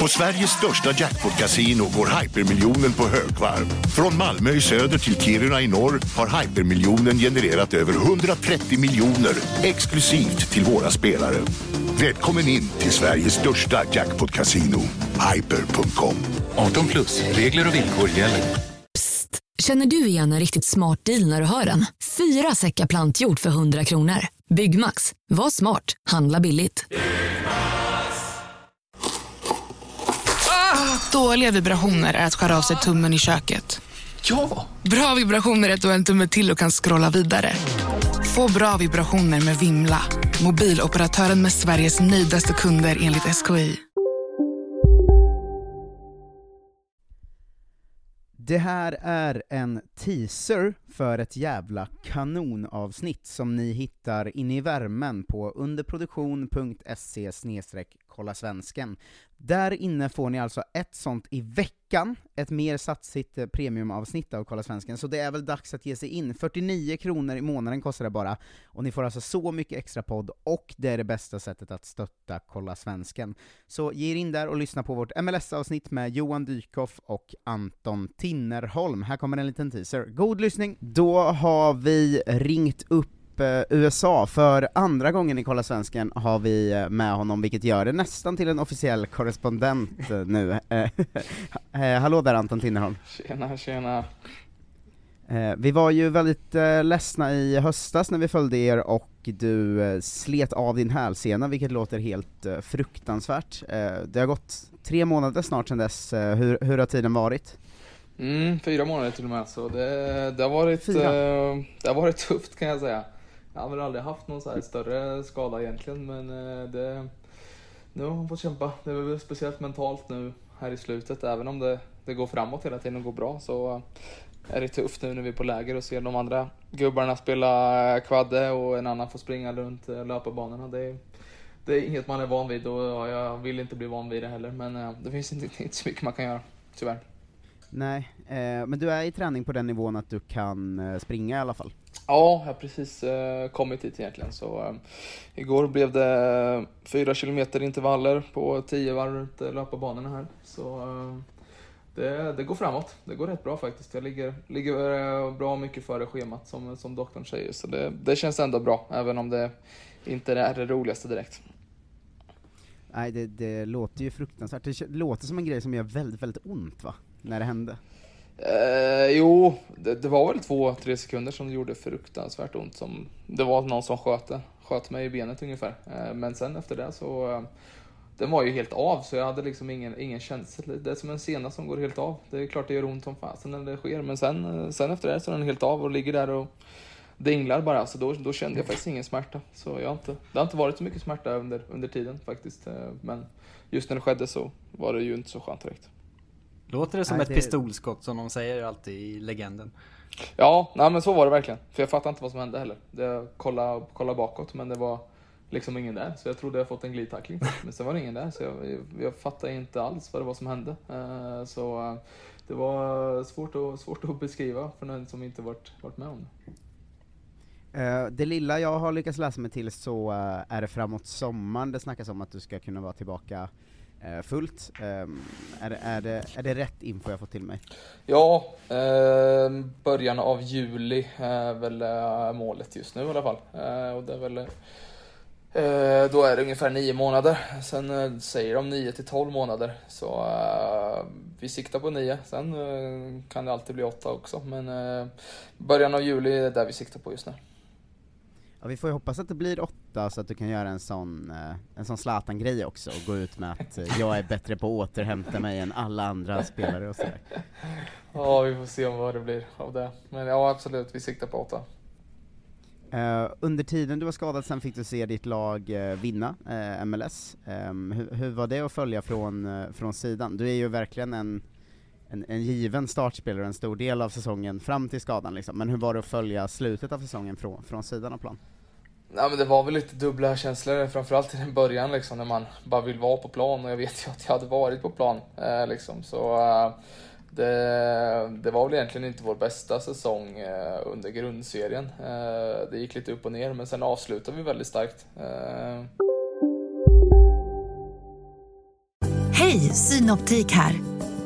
På Sveriges största jackpot-kasino går hypermiljonen på högvarv. Från Malmö i söder till Kiruna i norr har hypermiljonen genererat över 130 miljoner exklusivt till våra spelare. Välkommen in till Sveriges största jackpot-kasino, hyper.com. 18 plus, regler och villkor gäller. Psst! Känner du igen en riktigt smart deal när du hör den? Fyra säckar plantjord för 100 kronor. Byggmax. Var smart. Handla billigt. Dåliga vibrationer är att skära av sig tummen i köket. Ja! Bra vibrationer är att du har en tumme till och kan scrolla vidare. Få bra vibrationer med Vimla. Mobiloperatören med Sveriges nöjdaste kunder enligt SKI. Det här är en teaser för ett jävla kanonavsnitt som ni hittar inne i värmen på underproduktion.se kolla svensken. Där inne får ni alltså ett sånt i veckan, ett mer satsigt eh, premiumavsnitt av Kolla Svensken, så det är väl dags att ge sig in. 49 kronor i månaden kostar det bara, och ni får alltså så mycket extra podd, och det är det bästa sättet att stötta Kolla Svensken. Så ge er in där och lyssna på vårt MLS-avsnitt med Johan Dykhoff och Anton Tinnerholm. Här kommer en liten teaser. God lyssning! Då har vi ringt upp eh, USA. För andra gången i Kolla Svensken har vi eh, med honom, vilket gör det nästan till en officiell korrespondent eh, nu. Hallå där Anton Tinnerholm. Tjena, tjena. Vi var ju väldigt ledsna i höstas när vi följde er och du slet av din hälsena, vilket låter helt fruktansvärt. Det har gått tre månader snart sedan dess, hur, hur har tiden varit? Mm, fyra månader till och med, så det, det, har varit, eh, det har varit tufft kan jag säga. Jag har väl aldrig haft någon så här större skada egentligen, men eh, det, nu har han fått kämpa. Det är väl speciellt mentalt nu här i slutet, även om det, det går framåt hela tiden och går bra så är det tufft nu när vi är på läger och ser de andra gubbarna spela kvadde och en annan får springa runt eh, löparbanorna. Det är, det är inget man är van vid och jag vill inte bli van vid det heller, men eh, det finns inte, inte så mycket man kan göra, tyvärr. Nej, eh, men du är i träning på den nivån att du kan springa i alla fall? Ja, jag har precis eh, kommit hit egentligen. Så, eh, igår blev det eh, fyra kilometer intervaller på tio varv runt eh, löparbanorna här. Så eh, det, det går framåt. Det går rätt bra faktiskt. Jag ligger, ligger eh, bra mycket före schemat som, som doktorn säger. Så det, det känns ändå bra, även om det inte är det roligaste direkt. Nej, det, det låter ju fruktansvärt. Det låter som en grej som gör väldigt, väldigt ont va? När det hände. Eh, jo, det, det var väl två, tre sekunder som det gjorde fruktansvärt ont. Som, det var någon som sköt, sköt mig i benet ungefär. Eh, men sen efter det så, eh, den var ju helt av så jag hade liksom ingen, ingen känsla. Det är som en sena som går helt av. Det är klart det gör ont som fasen när det sker, men sen, eh, sen efter det så är den helt av och ligger där och dinglar bara. Så då, då kände jag faktiskt ingen smärta. Så jag har inte, det har inte varit så mycket smärta under, under tiden faktiskt. Eh, men just när det skedde så var det ju inte så skönt direkt. Låter det som Nej, ett det- pistolskott som de säger alltid i legenden? Ja, nej men så var det verkligen. För jag fattade inte vad som hände heller. Jag kollade, kollade bakåt men det var liksom ingen där. Så jag trodde jag fått en glidtackling. Men sen var det ingen där så jag, jag, jag fattade inte alls vad det var som hände. Eh, Så eh, det var svårt att, svårt att beskriva för någon som inte varit, varit med om det. Eh, det lilla jag har lyckats läsa mig till så är det framåt sommaren det snackas om att du ska kunna vara tillbaka Eh, fullt. Ehm, är, det- är, det, är det rätt info jag fått till mig? Ja, eh, början av juli är väl eh, målet just nu i alla fall. Eh, och det är väl, eh, då är det ungefär nio månader. Sen eh, säger de nio till tolv månader. Så eh, vi siktar på nio. Sen eh, kan det alltid bli åtta också. Men eh, början av juli är där vi siktar på just nu. Ja, vi får ju hoppas att det blir åtta så att du kan göra en sån, eh, en sån Zlatan-grej också och gå ut med att eh, jag är bättre på att återhämta mig än alla andra spelare och sådär. Ja, vi får se om vad det blir av det. Men ja, absolut, vi siktar på åtta. Eh, under tiden du var skadad sen fick du se ditt lag vinna MLS. Ehm, hur, hur var det att följa från, från sidan? Du är ju verkligen en, en, en given startspelare en stor del av säsongen fram till skadan liksom. men hur var det att följa slutet av säsongen från, från sidan av plan? Nej, men det var väl lite dubbla känslor, framförallt i den början liksom, när man bara vill vara på plan och jag vet ju att jag hade varit på plan. Eh, liksom, så eh, det, det var väl egentligen inte vår bästa säsong eh, under grundserien. Eh, det gick lite upp och ner, men sen avslutade vi väldigt starkt. Eh, Hej, Synoptik här.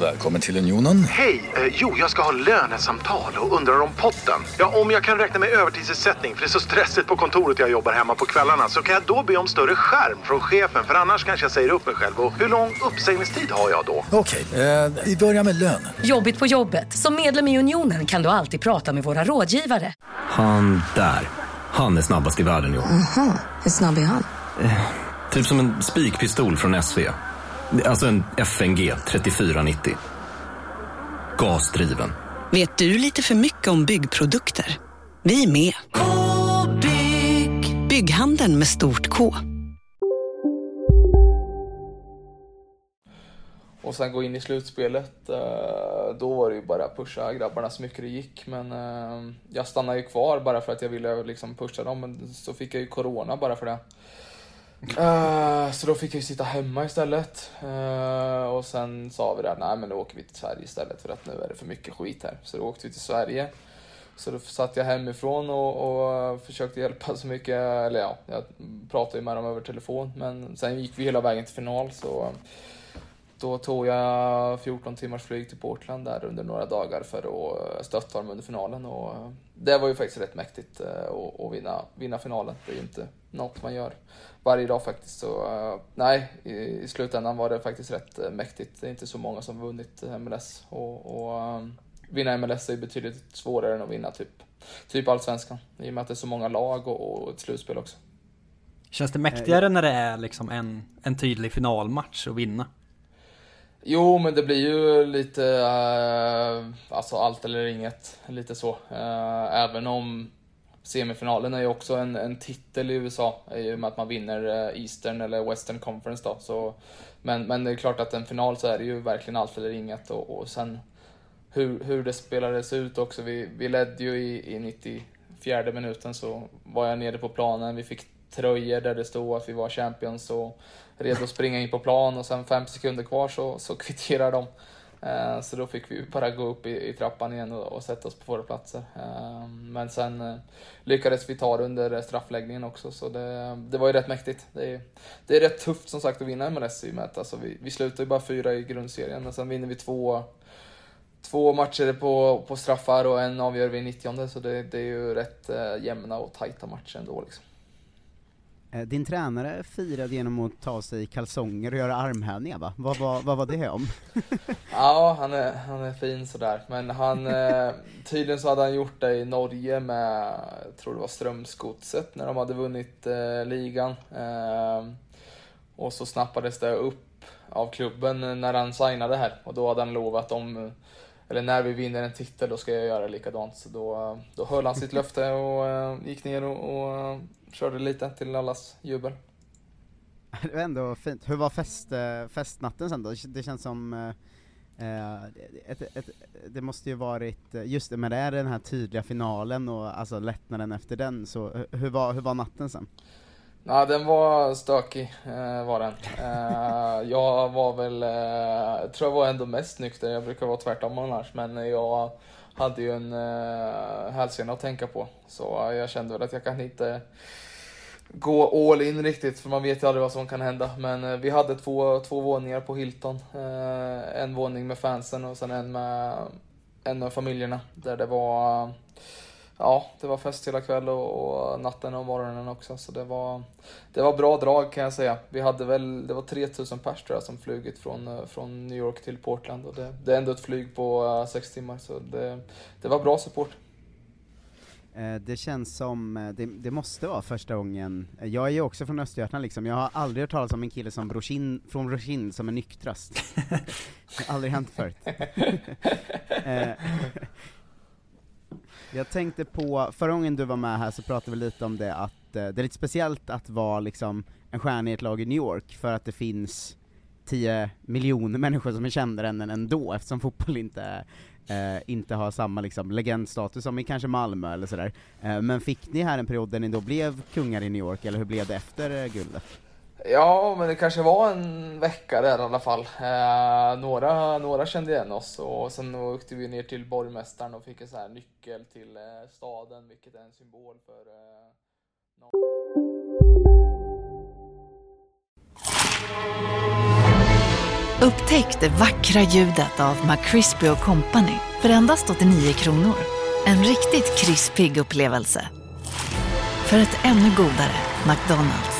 Välkommen till Unionen. Hej! Eh, jo, jag ska ha lönesamtal och undrar om potten. Ja, om jag kan räkna med övertidsersättning för det är så stressigt på kontoret jag jobbar hemma på kvällarna så kan jag då be om större skärm från chefen för annars kanske jag säger upp mig själv. Och hur lång uppsägningstid har jag då? Okej, eh, vi börjar med lön. Jobbigt på jobbet. Som medlem i Unionen kan du alltid prata med våra rådgivare. Han där. Han är snabbast i världen, jo. Aha, hur snabb är han? Typ som en spikpistol från SV. Alltså en FNG 3490. Gasdriven. Vet du lite för mycket om byggprodukter? Vi är med. -bygg. Bygghandeln med stort K. Och sen gå in i slutspelet, eh, då var det ju bara pusha grabbarna så mycket det gick. Men eh, jag stannade ju kvar bara för att jag ville liksom pusha dem, men så fick jag ju corona bara för det. Eh, så då fick jag ju sitta hemma istället. Uh, och sen sa vi där, nej men då åker vi till Sverige istället för att nu är det för mycket skit här. Så då åkte vi till Sverige. Så då satt jag hemifrån och, och eh, försökte hjälpa så mycket, eller ja, jag pratade ju med dem över telefon. Men sen gick vi hela vägen till final så då tog jag 14 timmars flyg till Portland där under några dagar för att stötta dem under finalen. Och det var ju faktiskt rätt mäktigt eh, att, vinna, vinna finalen. Det är ju inte något man gör varje dag faktiskt. Så eh, nej, i slutändan var det faktiskt rätt eh, mäktigt. Det är inte så många som vunnit MLS. Och, och vinna MLS är betydligt svårare än att vinna typ, typ allsvenskan. I och med att det är så många lag och, och ett slutspel också. Känns det mäktigare när det är liksom en, en tydlig finalmatch att vinna? Jo, men det blir ju lite, äh, alltså allt eller inget, lite så. Äh, även om semifinalen är ju också en, en titel i USA, i och med att man vinner eh, Eastern eller Western Conference då. Så, men, men det är klart att en final så är det ju verkligen allt eller inget och, och sen hur, hur det spelades ut också. Vi, vi ledde ju i, i 94 minuten så var jag nere på planen, vi fick tröjor där det stod att vi var champions och redo att springa in på plan och sen fem sekunder kvar så, så kvitterar de. Eh, så då fick vi bara gå upp i, i trappan igen och, och, sätta oss på våra platser. Eh, men sen eh, lyckades vi ta det under straffläggningen också, så det, det var ju rätt mäktigt. Det är, det är rätt tufft som sagt att vinna MLS i och med att alltså, vi, vi slutar ju bara fyra i grundserien, men sen vinner vi två Två matcher på, på straffar och en avgör vi i 90 så det, det är ju rätt eh, jämna och tajta matcher ändå. Liksom. Eh, din tränare firade genom att ta sig i kalsonger och göra armhävningar va? Vad, vad, vad var det om? ja, han är, han är fin sådär, men han, eh, tydligen så hade han gjort det i Norge med, jag tror det var Strömsgodset, när de hade vunnit eh, ligan. Eh, och så snappades det upp av klubben när han signade här, och då hade han lovat om eller när vi vinner en titel, då ska jag göra likadant. Så då, då höll han sitt löfte och eh, gick ner och, och eh, körde lite till allas jubel. Det var ändå fint. Hur var fest, eh, festnatten sen då? Det känns som eh, ett, ett, det måste ju varit, just det, men det är den här tydliga finalen och alltså lättnaden efter den, så hur var, hur var natten sen? Ja, den var stökig, eh, var den. Eh, jag var väl, eh, tror jag var ändå mest nykter, jag brukar vara tvärtom annars, men jag hade ju en eh, hälsena att tänka på. Så jag kände väl att jag kan inte gå all in riktigt, för man vet ju aldrig vad som kan hända. Men eh, vi hade två, två våningar på Hilton. Eh, en våning med fansen och sen en med, en med familjerna, där det var ja, det var fest hela kvällen och, och, natten och morgonen också. Så det var, det var bra drag kan jag säga. Vi hade väl, det var 3000 pers tror jag som flugit från, eh, från New York till Portland. Och det, det är ändå ett flyg på uh, sex timmar, så det, det var bra support. Eh, det känns som, det, det, måste vara första gången, jag är ju också från Östergötland liksom, jag har aldrig hört talas om en kille som Broshin, från Broshin som är nyktrast. det har aldrig hänt förut. Jag tänkte på, förra gången du var med här så pratade vi lite om det att eh, det är lite speciellt att vara liksom en stjärna i ett lag i New York, för att det finns 10 miljoner människor som är kändare än en ändå, eftersom fotboll inte, eh, inte har samma liksom, legendstatus som i kanske Malmö eller sådär. Eh, men fick ni här en period där ni då blev kungar i New York, eller hur blev det efter eh, guldet? Ja, men det kanske var en vecka där i alla fall. Eh, några, några kände igen oss och sen åkte vi ner till borgmästaren och fick en sån här nyckel till eh, staden, vilket är en symbol för eh, Upptäck det vackra ljudet av McCrispy Company för endast 89 kronor. En riktigt krispig upplevelse. För ett ännu godare McDonalds.